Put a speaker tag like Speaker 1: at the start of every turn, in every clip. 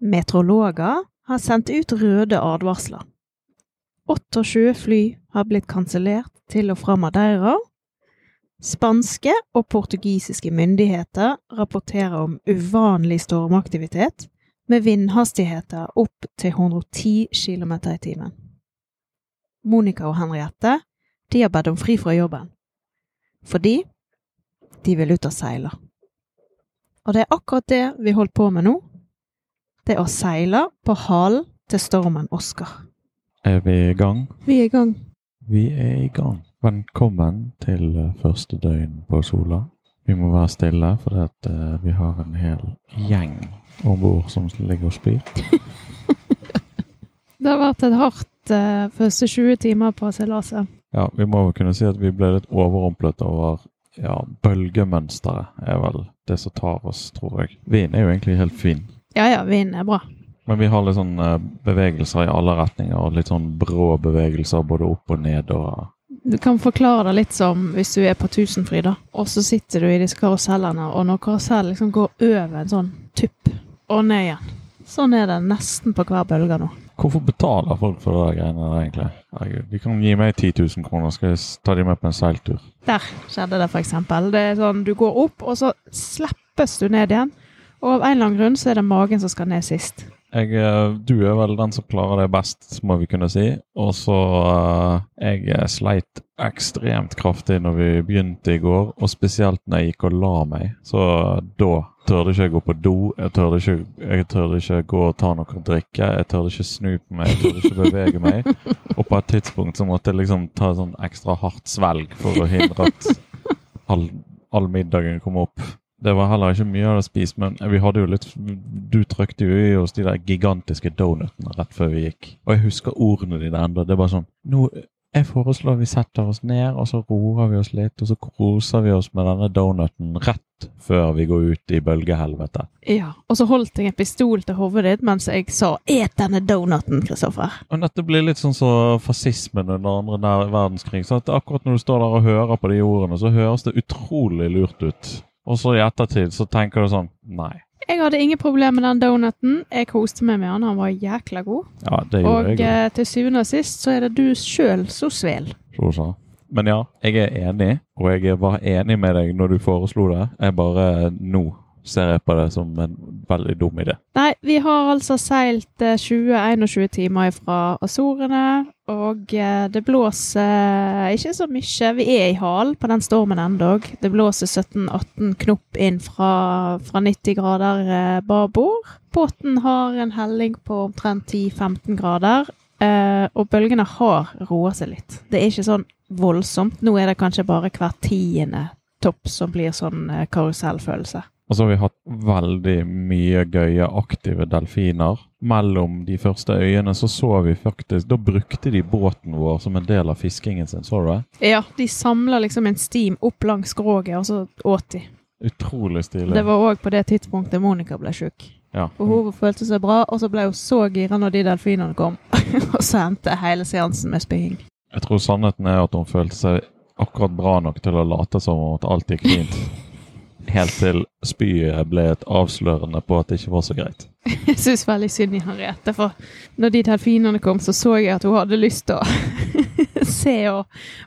Speaker 1: Meteorologer har sendt ut røde advarsler. 28 fly har blitt kansellert til og fra Madeira. Spanske og portugisiske myndigheter rapporterer om uvanlig stormaktivitet med vindhastigheter opp til 110 km i timen. Monica og Henriette de har bedt om fri fra jobben, fordi de vil ut og seile. Og det er akkurat det vi holdt på med nå. Det er å seile på halen til stormen Oskar.
Speaker 2: Er vi i gang?
Speaker 1: Vi er i gang.
Speaker 2: Vi er i gang. Velkommen til eh, første døgn på Sola. Vi må være stille, for at, uh, vi har en hel gjeng om bord som ligger og spyr.
Speaker 1: Det har vært et hardt uh, første 20 timer på seilaset.
Speaker 2: Ja, vi må vel kunne si at vi ble litt overrumplet over ja, bølgemønsteret. er vel det som tar oss, tror jeg. Vinden er jo egentlig helt fin.
Speaker 1: Ja ja, vinden er bra.
Speaker 2: Men vi har litt sånn eh, bevegelser i alle retninger, og litt sånn brå bevegelser både opp og ned. og...
Speaker 1: Du kan forklare det litt som hvis du er på Tusenfryd, da. Og så sitter du i disse karusellene, og når karusellen liksom går over en sånn tupp og ned igjen. Sånn er det nesten på hver bølge nå.
Speaker 2: Hvorfor betaler folk for det greiene der, egentlig? Herregud, de kan gi meg 10 000 kroner, skal jeg ta de med på en seiltur.
Speaker 1: Der skjedde det, for eksempel. Det er sånn, du går opp, og så slippes du ned igjen. Og av en eller annen grunn så er det magen som skal ned sist.
Speaker 2: Jeg, eh, du er vel den som klarer det best, må vi kunne si. Og så eh, Jeg eh, sleit ekstremt kraftig når vi begynte i går, og spesielt når jeg gikk og la meg. Så da tørde ikke jeg gå på do, jeg tørde ikke, jeg tørde ikke gå og ta noe å drikke, jeg tørde ikke snu på meg, jeg tørde ikke bevege meg. Og på et tidspunkt så måtte jeg liksom ta sånn ekstra hardt svelg for å hindre at all, all middagen kom opp. Det var heller ikke mye av det spist, men vi hadde jo litt Du trykte jo i oss de der gigantiske donutene rett før vi gikk. Og jeg husker ordene dine ennå. Det er bare sånn Nå, Jeg foreslår vi setter oss ned, og så roer vi oss litt, og så koser vi oss med denne donuten rett før vi går ut i bølgehelvete.
Speaker 1: Ja, Og så holdt jeg en pistol til hodet ditt mens jeg sa 'et denne donuten', Kristoffer.
Speaker 2: Og dette blir litt sånn som fascismen under andre verdenskrig. Så at akkurat når du står der og hører på de ordene, så høres det utrolig lurt ut. Og så i ettertid så tenker du sånn Nei.
Speaker 1: Jeg hadde ingen problemer med den donuten. Jeg koste meg med han, han var jækla god.
Speaker 2: Ja, det gjorde
Speaker 1: Og
Speaker 2: jeg.
Speaker 1: eh, til syvende og sist så er det du sjøl som svel.
Speaker 2: Så. Men ja, jeg er enig, og jeg var enig med deg når du foreslo det. Jeg bare nå ser jeg på det som en veldig dum idé.
Speaker 1: Nei, vi har altså seilt eh, 20-21 timer fra Azorene, og eh, det blåser ikke så mye. Vi er i halen på den stormen ennå. Det blåser 17-18 knop inn fra, fra 90 grader eh, babord. Båten har en helling på omtrent 10-15 grader, eh, og bølgene har roa seg litt. Det er ikke sånn voldsomt. Nå er det kanskje bare hver tiende topp som blir sånn eh, karusellfølelse.
Speaker 2: Og så har vi hatt veldig mye gøye aktive delfiner. Mellom de første øyene så så vi faktisk Da brukte de båten vår som en del av fiskingen sin, så du det?
Speaker 1: Ja, de samla liksom en stim opp langs skroget, og så åt de.
Speaker 2: Utrolig stilig.
Speaker 1: Det var òg på det tidspunktet Monica ble sjuk.
Speaker 2: ja.
Speaker 1: Og hun følte seg bra, og så ble hun så gira når de delfinene kom. og så endte hele seansen med spying.
Speaker 2: Jeg tror sannheten er at hun følte seg akkurat bra nok til å late som om at alt gikk fint. Helt til spyet ble et avslørende på at det ikke var så greit.
Speaker 1: Jeg syns veldig synd i Henriette, for når de delfinene kom, så så jeg at hun hadde lyst til å se og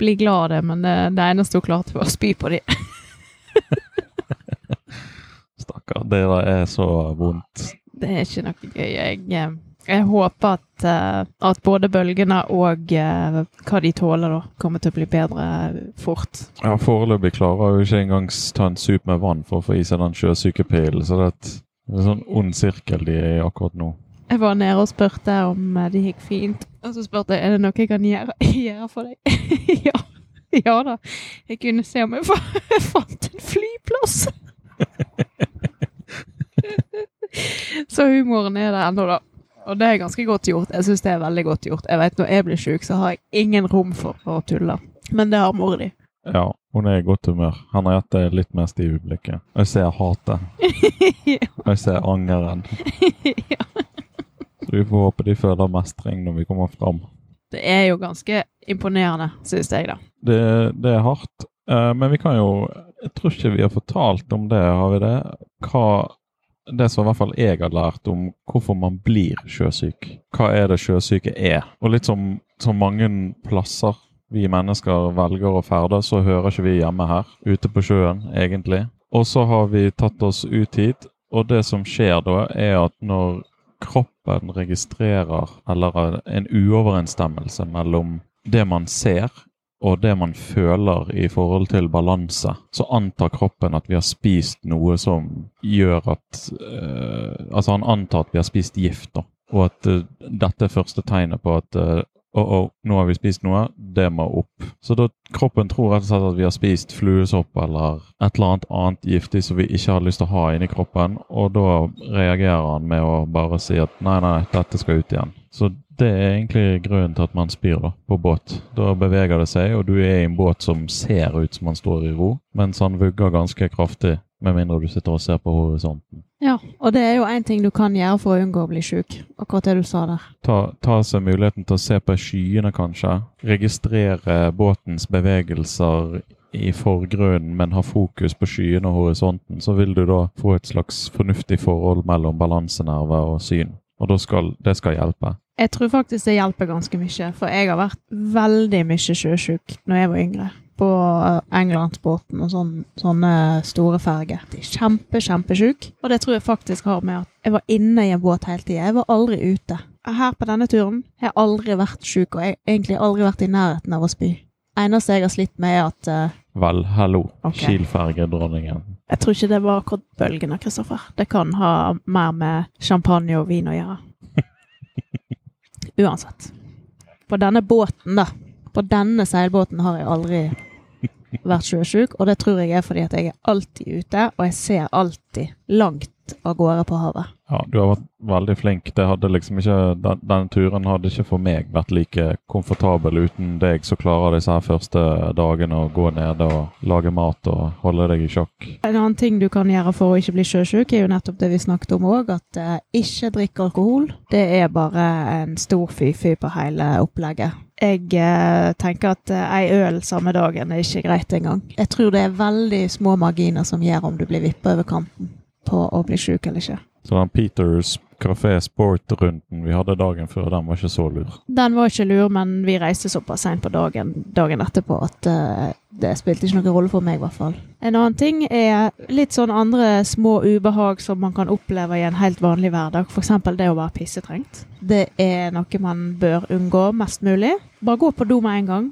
Speaker 1: bli glad av det, men det, det eneste hun klarte, var å spy på dem.
Speaker 2: Stakkar. Det er så vondt.
Speaker 1: Det er ikke noe gøy. Jeg, eh, jeg håper at, eh, at både bølgene og eh, hva de tåler, da, kommer til å bli bedre fort.
Speaker 2: Ja, Foreløpig klarer hun ikke engang ta en sup med vann for å få i seg den sjøsykepillen. Så det er, et, det er en sånn ond sirkel de er i akkurat nå.
Speaker 1: Jeg var nede og spurte om eh, det gikk fint. Og så spurte jeg er det noe jeg kan gjøre, gjøre for deg. ja. ja da. Jeg kunne se om jeg fant en flyplass. så humoren er der ennå, da. Og det er ganske godt gjort. Jeg syns det er veldig godt gjort. Jeg vet Når jeg blir sjuk, så har jeg ingen rom for å tulle. Men det har mora di.
Speaker 2: Ja, hun er i godt humør. Henriette er litt mer stiv i blikket. Og jeg ser hatet. Og jeg ser angeren.
Speaker 1: ja.
Speaker 2: Så vi får håpe de føler mestring når vi kommer fram.
Speaker 1: Det er jo ganske imponerende, syns jeg, da.
Speaker 2: Det, det er hardt. Eh, men vi kan jo Jeg tror ikke vi har fortalt om det, har vi det? Hva det som i hvert fall jeg har lært om hvorfor man blir sjøsyk. Hva er det sjøsyke er? Og litt som, som mange plasser vi mennesker velger å ferdes, så hører ikke vi hjemme her. Ute på sjøen, egentlig. Og så har vi tatt oss ut hit, og det som skjer da, er at når kroppen registrerer eller en uoverensstemmelse mellom det man ser og det man føler i forhold til balanse, så antar kroppen at vi har spist noe som gjør at uh, Altså, han antar at vi har spist gift, da. Og at uh, dette er første tegnet på at uh, oh, oh, nå har vi spist noe, det må opp. Så da kroppen tror rett og slett at vi har spist fluesopp eller et eller annet annet giftig som vi ikke har lyst til å ha inni kroppen, og da reagerer han med å bare si at nei, nei, dette skal ut igjen. Så det er egentlig grunnen til at man spyr da, på båt. Da beveger det seg, og du er i en båt som ser ut som man står i ro, mens han vugger ganske kraftig, med mindre du sitter og ser på horisonten.
Speaker 1: Ja, og det er jo én ting du kan gjøre for å unngå å bli sjuk. Akkurat det du sa der.
Speaker 2: Ta, ta seg muligheten til å se på skyene, kanskje. Registrere båtens bevegelser i forgrunnen, men ha fokus på skyene og horisonten, så vil du da få et slags fornuftig forhold mellom balansenerve og syn. Og skal, det skal hjelpe.
Speaker 1: Jeg tror faktisk det hjelper ganske mye, for jeg har vært veldig mye sjøsjuk når jeg var yngre. På Englandsbåten og sånn, sånne store ferger. Er kjempe, kjempesjuk. Og det tror jeg faktisk har med at jeg var inne i en båt hele tida. Jeg var aldri ute. Her på denne turen har jeg aldri vært sjuk, og jeg har egentlig aldri vært i nærheten av å spy. Eneste jeg har slitt med, er at uh,
Speaker 2: Vel, hallo. Okay. Kiel-fergedronningen.
Speaker 1: Jeg tror ikke det var akkurat bølgene, Kristoffer. Det kan ha mer med champagne og vin å gjøre. Uansett. På denne båten, da. På denne seilbåten har jeg aldri vært sjøsjuk, og det tror jeg er fordi at jeg er alltid ute, og jeg ser alltid langt av gårde på havet.
Speaker 2: Ja, du har vært veldig flink. Liksom ikke, den, Denne turen hadde ikke for meg vært like komfortabel uten deg som klarer disse her første dagene å gå nede og lage mat og holde deg i sjakk.
Speaker 1: En annen ting du kan gjøre for å ikke bli sjøsjuk, er jo nettopp det vi snakket om òg, at eh, ikke drikk alkohol. Det er bare en stor fy-fy på hele opplegget. Jeg eh, tenker at eh, ei øl samme dagen er ikke greit engang. Jeg tror det er veldig små marginer som gjør om du blir vippa over kanten på å bli sjuk eller ikke.
Speaker 2: Så den Peters Café Sport-runden vi hadde dagen før, den var ikke så lur?
Speaker 1: Den var ikke lur, men vi reiste såpass seint på dagen, dagen etterpå at uh, det spilte ikke noen rolle for meg, i hvert fall. En annen ting er litt sånn andre små ubehag som man kan oppleve i en helt vanlig hverdag. F.eks. det å være pissetrengt. Det er noe man bør unngå mest mulig. Bare gå på do med en gang.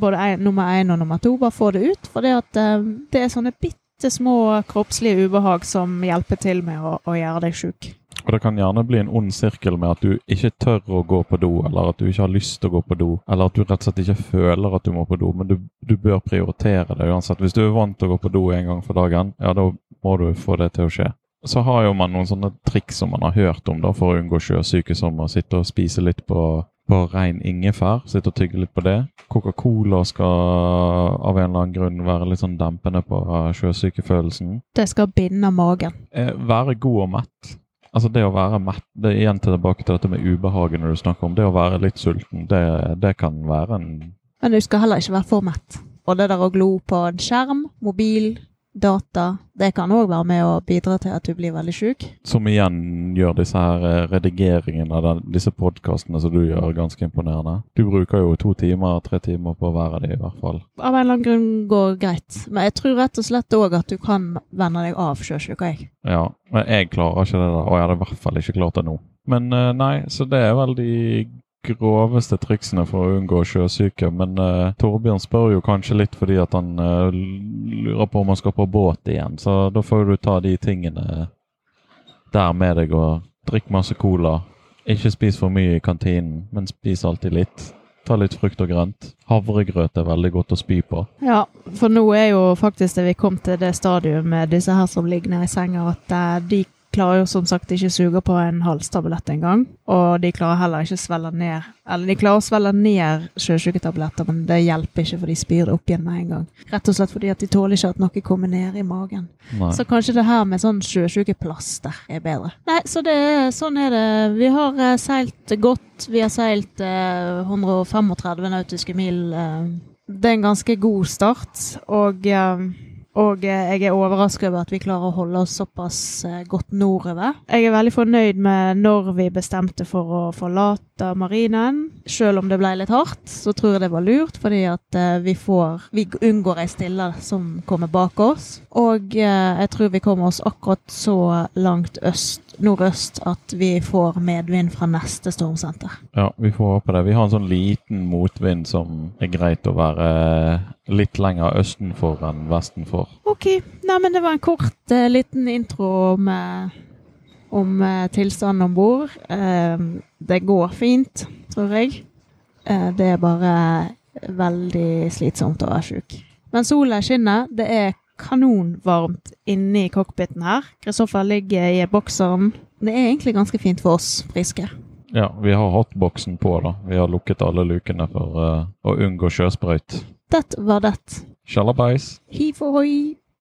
Speaker 1: Både en, nummer én og nummer to. Bare få det ut. For det, at, uh, det er sånne bitte bitte små kroppslige ubehag som hjelper til med å, å gjøre deg sjuk.
Speaker 2: Og det kan gjerne bli en ond sirkel med at du ikke tør å gå på do, eller at du ikke har lyst til å gå på do, eller at du rett og slett ikke føler at du må på do, men du, du bør prioritere det uansett. Hvis du er vant til å gå på do en gang for dagen, ja, da må du få det til å skje. Så har jo man noen sånne triks som man har hørt om da, for å unngå sjøsyke, som å sitte og spise litt på på rein ingefær. Sitte og tygge litt på det. Coca-Cola skal av en eller annen grunn være litt sånn dempende på sjøsykefølelsen.
Speaker 1: Det skal binde magen.
Speaker 2: Eh, være god og mett. Altså det å være mett Det er igjen tilbake til dette med ubehaget når du snakker om. Det å være litt sulten, det, det kan være en
Speaker 1: Men du skal heller ikke være for mett. Og det der å glo på en skjerm, mobil, data, det kan òg være med å bidra til at du blir veldig sjuk.
Speaker 2: Som igjen gjør disse her eh, redigeringene av disse podkastene som du gjør, ganske imponerende. Du bruker jo to timer, tre timer på hver av de i hvert fall.
Speaker 1: Av en eller annen grunn går greit. Men jeg tror rett og slett òg at du kan venne deg av sjøsjuka, jeg.
Speaker 2: Ja, men jeg klarer ikke det der, og jeg hadde i hvert fall ikke klart det nå. Men eh, nei, så det er veldig groveste triksene for å unngå sjøsyke. Men uh, Torbjørn spør jo kanskje litt fordi at han uh, lurer på om han skal på båt igjen. Så da får du ta de tingene der med deg og drikk masse cola. Ikke spis for mye i kantinen, men spis alltid litt. Ta litt frukt og grønt. Havregrøt er veldig godt å spy på.
Speaker 1: Ja, for nå er jo faktisk det vi kom til det stadium med disse her som ligger nede i senga, at uh, de klarer jo som sagt ikke suge på en halstablett engang. Og de klarer heller ikke å svelge ned Eller de klarer å svelge ned sjøsyketabletter, men det hjelper ikke, for de spyr det opp igjen med en gang. Rett og slett fordi at de tåler ikke at noe kommer ned i magen. Nei. Så kanskje det her med sånn sjøsykeplaster er bedre. Nei, så det, sånn er det. Vi har uh, seilt godt. Vi har seilt eh, 135 nautiske mil. Uh, det er en ganske god start, og Og eh, jeg er overrasket over at vi klarer å holde oss såpass eh, godt nordover. Jeg er veldig fornøyd med når vi bestemte for å forlate marinen. Selv om det ble litt hardt, så tror jeg det var lurt, fordi at eh, vi får Vi unngår ei stille som kommer bak oss. Og jeg tror vi kommer oss akkurat så langt øst, nordøst at vi får medvind fra neste stormsenter.
Speaker 2: Ja, vi får håpe det. Vi har en sånn liten motvind som er greit å være litt lenger østenfor enn vestenfor.
Speaker 1: Ok, Nei, men det var en kort uh, liten intro om, uh, om uh, tilstanden om bord. Det går fint, tror jeg. Det er bare veldig slitsomt å være sjuk. Men sola skinner. Det er kanonvarmt inne i cockpiten her. Kristoffer ligger i bokseren. Det er egentlig ganske fint for oss friske.
Speaker 2: Ja, vi har hatt boksen på, da. Vi har lukket alle lukene for uh, å unngå sjøsprøyt.
Speaker 1: Det var det.
Speaker 2: Sjalabais!
Speaker 1: Hiv ohoi!